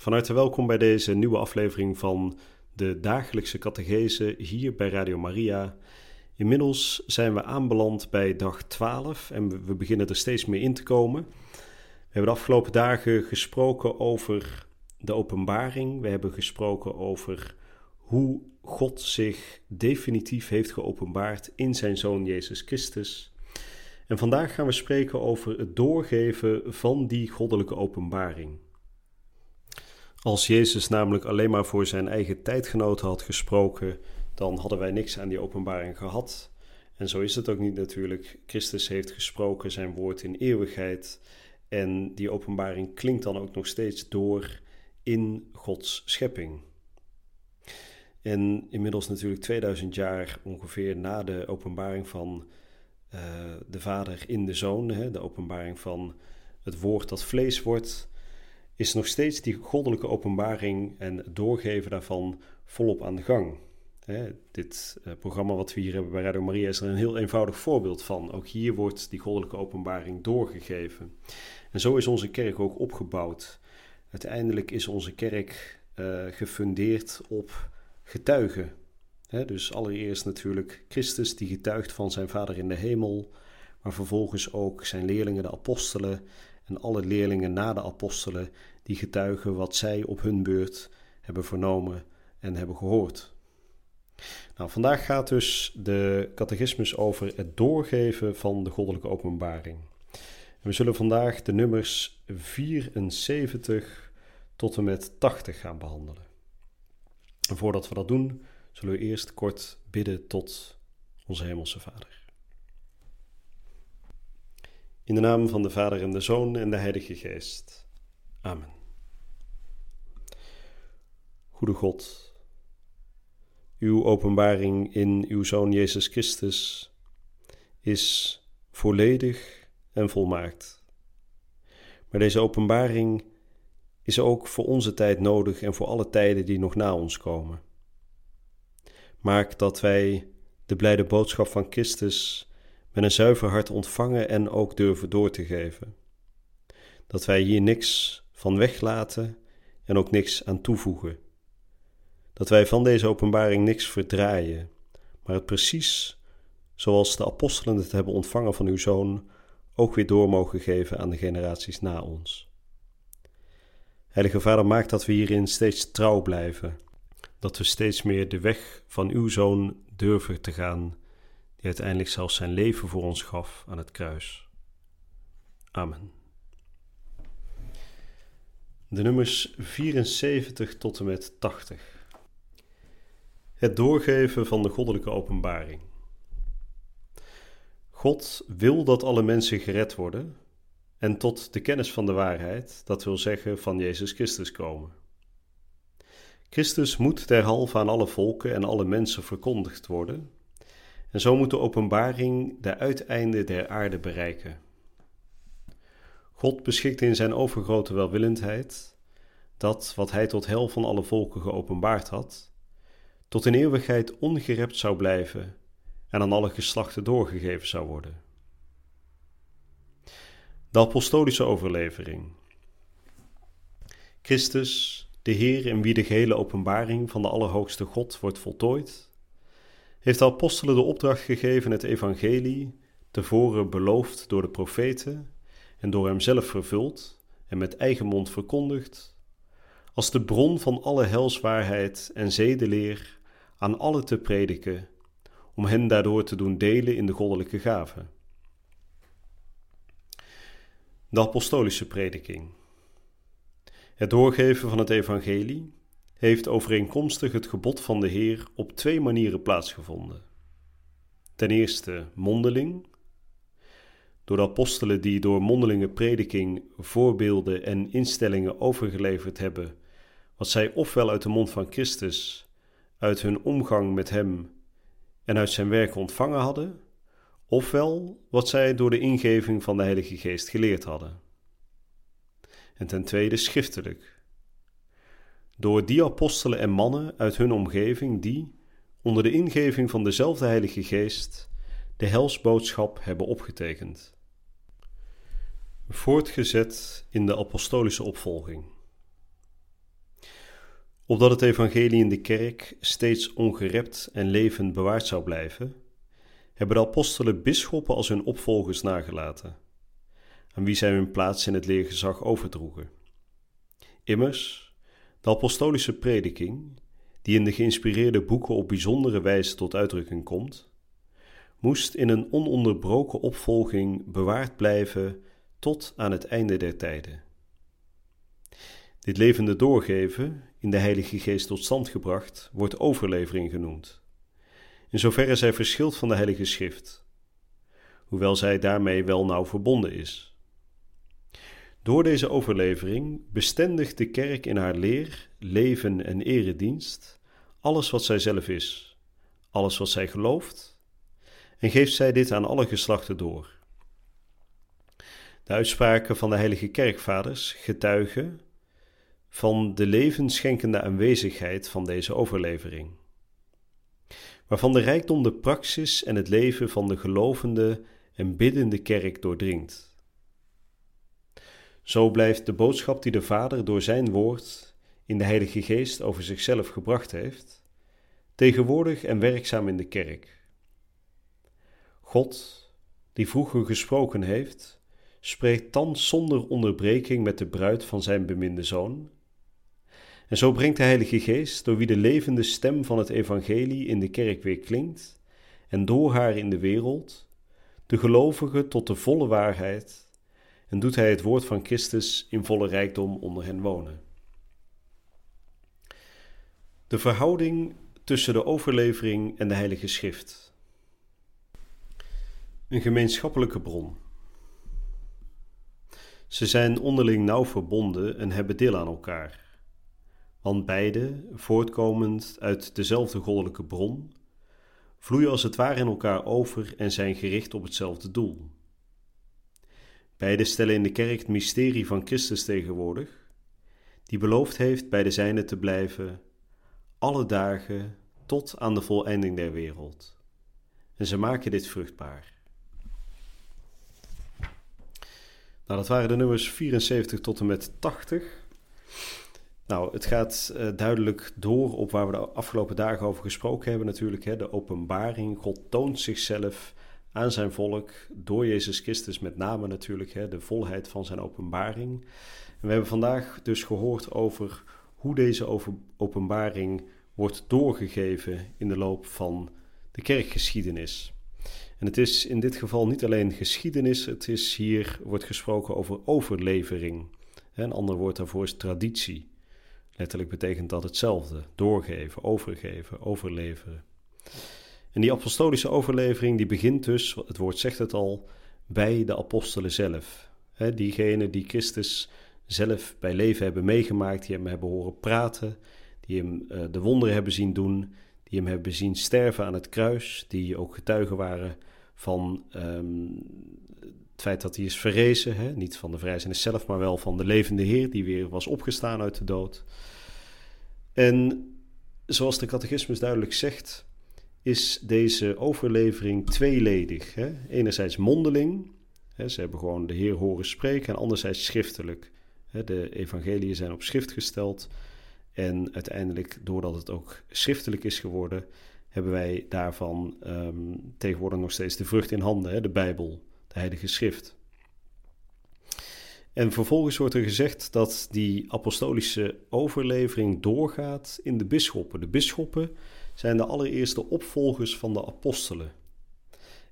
van harte welkom bij deze nieuwe aflevering van de dagelijkse catechese hier bij Radio Maria. Inmiddels zijn we aanbeland bij dag 12 en we beginnen er steeds meer in te komen. We hebben de afgelopen dagen gesproken over de openbaring. We hebben gesproken over hoe God zich definitief heeft geopenbaard in zijn Zoon Jezus Christus. En vandaag gaan we spreken over het doorgeven van die goddelijke openbaring. Als Jezus namelijk alleen maar voor zijn eigen tijdgenoten had gesproken, dan hadden wij niks aan die openbaring gehad. En zo is het ook niet natuurlijk. Christus heeft gesproken zijn woord in eeuwigheid. En die openbaring klinkt dan ook nog steeds door in Gods schepping. En inmiddels natuurlijk 2000 jaar ongeveer na de openbaring van uh, de Vader in de Zoon, hè, de openbaring van het woord dat vlees wordt, is nog steeds die goddelijke openbaring en doorgeven daarvan volop aan de gang. Hè, dit uh, programma wat we hier hebben bij Radio Maria is er een heel eenvoudig voorbeeld van. Ook hier wordt die goddelijke openbaring doorgegeven. En zo is onze kerk ook opgebouwd. Uiteindelijk is onze kerk uh, gefundeerd op getuigen. Hè, dus allereerst natuurlijk Christus die getuigt van zijn Vader in de hemel, maar vervolgens ook zijn leerlingen, de apostelen en alle leerlingen na de apostelen die getuigen wat zij op hun beurt hebben vernomen en hebben gehoord. Nou, vandaag gaat dus de catechismus over het doorgeven van de goddelijke openbaring. we zullen vandaag de nummers 74 tot en met 80 gaan behandelen. En voordat we dat doen, zullen we eerst kort bidden tot onze Hemelse Vader. In de naam van de Vader en de Zoon en de Heilige Geest. Amen. Goede God, uw openbaring in uw Zoon Jezus Christus is volledig en volmaakt. Maar deze openbaring is ook voor onze tijd nodig en voor alle tijden die nog na ons komen. Maak dat wij de blijde boodschap van Christus met een zuiver hart ontvangen en ook durven door te geven. Dat wij hier niks van weglaten en ook niks aan toevoegen. Dat wij van deze openbaring niks verdraaien, maar het precies zoals de apostelen het hebben ontvangen van uw zoon, ook weer door mogen geven aan de generaties na ons. Heilige Vader, maak dat we hierin steeds trouw blijven, dat we steeds meer de weg van uw zoon durven te gaan die uiteindelijk zelfs zijn leven voor ons gaf aan het kruis. Amen. De nummers 74 tot en met 80. Het doorgeven van de goddelijke openbaring. God wil dat alle mensen gered worden en tot de kennis van de waarheid, dat wil zeggen van Jezus Christus komen. Christus moet derhalve aan alle volken en alle mensen verkondigd worden, en zo moet de openbaring de uiteinden der aarde bereiken. God beschikt in zijn overgrote welwillendheid dat wat hij tot hel van alle volken geopenbaard had, tot in eeuwigheid ongerept zou blijven en aan alle geslachten doorgegeven zou worden. De apostolische overlevering. Christus, de Heer in wie de gehele openbaring van de Allerhoogste God wordt voltooid, heeft de apostelen de opdracht gegeven het evangelie, tevoren beloofd door de profeten en door hemzelf vervuld en met eigen mond verkondigd, als de bron van alle helswaarheid en zedeleer aan alle te prediken, om hen daardoor te doen delen in de goddelijke gaven. De apostolische prediking. Het doorgeven van het evangelie heeft overeenkomstig het gebod van de Heer op twee manieren plaatsgevonden. Ten eerste mondeling, door de apostelen die door mondelinge prediking voorbeelden en instellingen overgeleverd hebben wat zij ofwel uit de mond van Christus, uit hun omgang met Hem en uit zijn werk ontvangen hadden, ofwel wat zij door de ingeving van de Heilige Geest geleerd hadden. En ten tweede schriftelijk. Door die apostelen en mannen uit hun omgeving die, onder de ingeving van dezelfde Heilige Geest, de helsboodschap hebben opgetekend. Voortgezet in de apostolische opvolging. Opdat het evangelie in de kerk steeds ongerept en levend bewaard zou blijven, hebben de apostelen bisschoppen als hun opvolgers nagelaten, aan wie zij hun plaats in het leergezag overdroegen. Immers, de apostolische prediking, die in de geïnspireerde boeken op bijzondere wijze tot uitdrukking komt, moest in een ononderbroken opvolging bewaard blijven tot aan het einde der tijden. Dit levende doorgeven, in de Heilige Geest tot stand gebracht, wordt overlevering genoemd, in zoverre zij verschilt van de Heilige Schrift, hoewel zij daarmee wel nauw verbonden is. Door deze overlevering bestendigt de kerk in haar leer, leven en eredienst alles wat zij zelf is, alles wat zij gelooft, en geeft zij dit aan alle geslachten door. De uitspraken van de heilige kerkvaders getuigen van de levensschenkende aanwezigheid van deze overlevering, waarvan de rijkdom de praxis en het leven van de gelovende en biddende kerk doordringt. Zo blijft de boodschap die de Vader door zijn woord in de Heilige Geest over zichzelf gebracht heeft, tegenwoordig en werkzaam in de kerk. God, die vroeger gesproken heeft, spreekt thans zonder onderbreking met de bruid van zijn beminde zoon. En zo brengt de Heilige Geest, door wie de levende stem van het Evangelie in de kerk weer klinkt, en door haar in de wereld, de gelovigen tot de volle waarheid, en doet hij het woord van Christus in volle rijkdom onder hen wonen. De verhouding tussen de overlevering en de Heilige Schrift. Een gemeenschappelijke bron. Ze zijn onderling nauw verbonden en hebben deel aan elkaar. Want beide, voortkomend uit dezelfde goddelijke bron, vloeien als het ware in elkaar over en zijn gericht op hetzelfde doel. Beide stellen in de kerk het mysterie van Christus tegenwoordig, die beloofd heeft bij de zijne te blijven, alle dagen tot aan de voleinding der wereld. En ze maken dit vruchtbaar. Nou, dat waren de nummers 74 tot en met 80. Nou, het gaat uh, duidelijk door op waar we de afgelopen dagen over gesproken hebben natuurlijk. Hè, de openbaring. God toont zichzelf aan zijn volk door Jezus Christus met name natuurlijk. Hè, de volheid van zijn openbaring. En we hebben vandaag dus gehoord over hoe deze openbaring wordt doorgegeven in de loop van de kerkgeschiedenis. En het is in dit geval niet alleen geschiedenis, het is hier wordt gesproken over overlevering. Een ander woord daarvoor is traditie. Letterlijk betekent dat hetzelfde: doorgeven, overgeven, overleveren. En die apostolische overlevering die begint dus, het woord zegt het al, bij de apostelen zelf. diegenen die Christus zelf bij leven hebben meegemaakt, die hem hebben horen praten, die hem eh, de wonderen hebben zien doen, die hem hebben zien sterven aan het kruis, die ook getuigen waren van ehm, het feit dat hij is verrezen. Niet van de vrijzinnis zelf, maar wel van de levende Heer die weer was opgestaan uit de dood. En zoals de catechismus duidelijk zegt, is deze overlevering tweeledig. Hè? Enerzijds mondeling, hè? ze hebben gewoon de Heer horen spreken, en anderzijds schriftelijk. Hè? De evangeliën zijn op schrift gesteld. En uiteindelijk, doordat het ook schriftelijk is geworden, hebben wij daarvan ehm, tegenwoordig nog steeds de vrucht in handen, hè, de Bijbel, de Heilige Schrift. En vervolgens wordt er gezegd dat die apostolische overlevering doorgaat in de bisschoppen. De bisschoppen zijn de allereerste opvolgers van de apostelen.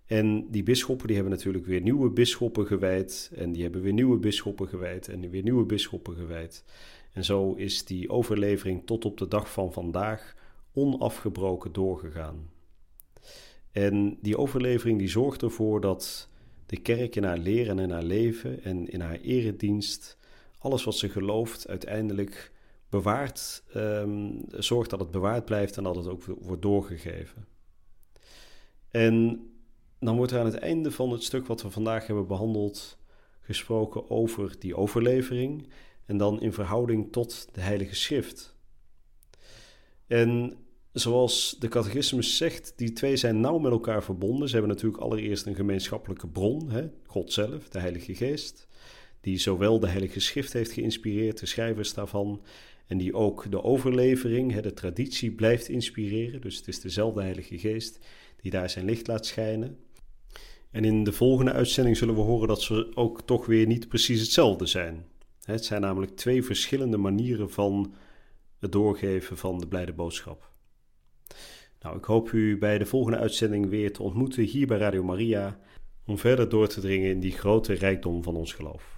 En die bisschoppen die hebben natuurlijk weer nieuwe bisschoppen gewijd. En die hebben weer nieuwe bisschoppen gewijd. En weer nieuwe bisschoppen gewijd. En zo is die overlevering tot op de dag van vandaag onafgebroken doorgegaan. En die overlevering die zorgt ervoor dat de kerk in haar leren en in haar leven en in haar eredienst alles wat ze gelooft uiteindelijk bewaard, ehm, zorgt dat het bewaard blijft en dat het ook wordt doorgegeven. En dan wordt er aan het einde van het stuk wat we vandaag hebben behandeld gesproken over die overlevering en dan in verhouding tot de Heilige Schrift. En zoals de catechismus zegt, die twee zijn nauw met elkaar verbonden. Ze hebben natuurlijk allereerst een gemeenschappelijke bron, hè? God zelf, de Heilige Geest, die zowel de Heilige Schrift heeft geïnspireerd, de schrijvers daarvan, en die ook de overlevering, de traditie blijft inspireren. Dus het is dezelfde Heilige Geest die daar zijn licht laat schijnen. En in de volgende uitzending zullen we horen dat ze ook toch weer niet precies hetzelfde zijn. Het zijn namelijk twee verschillende manieren van het doorgeven van de blijde boodschap. Nou, ik hoop u bij de volgende uitzending weer te ontmoeten hier bij Radio Maria om verder door te dringen in die grote rijkdom van ons geloof.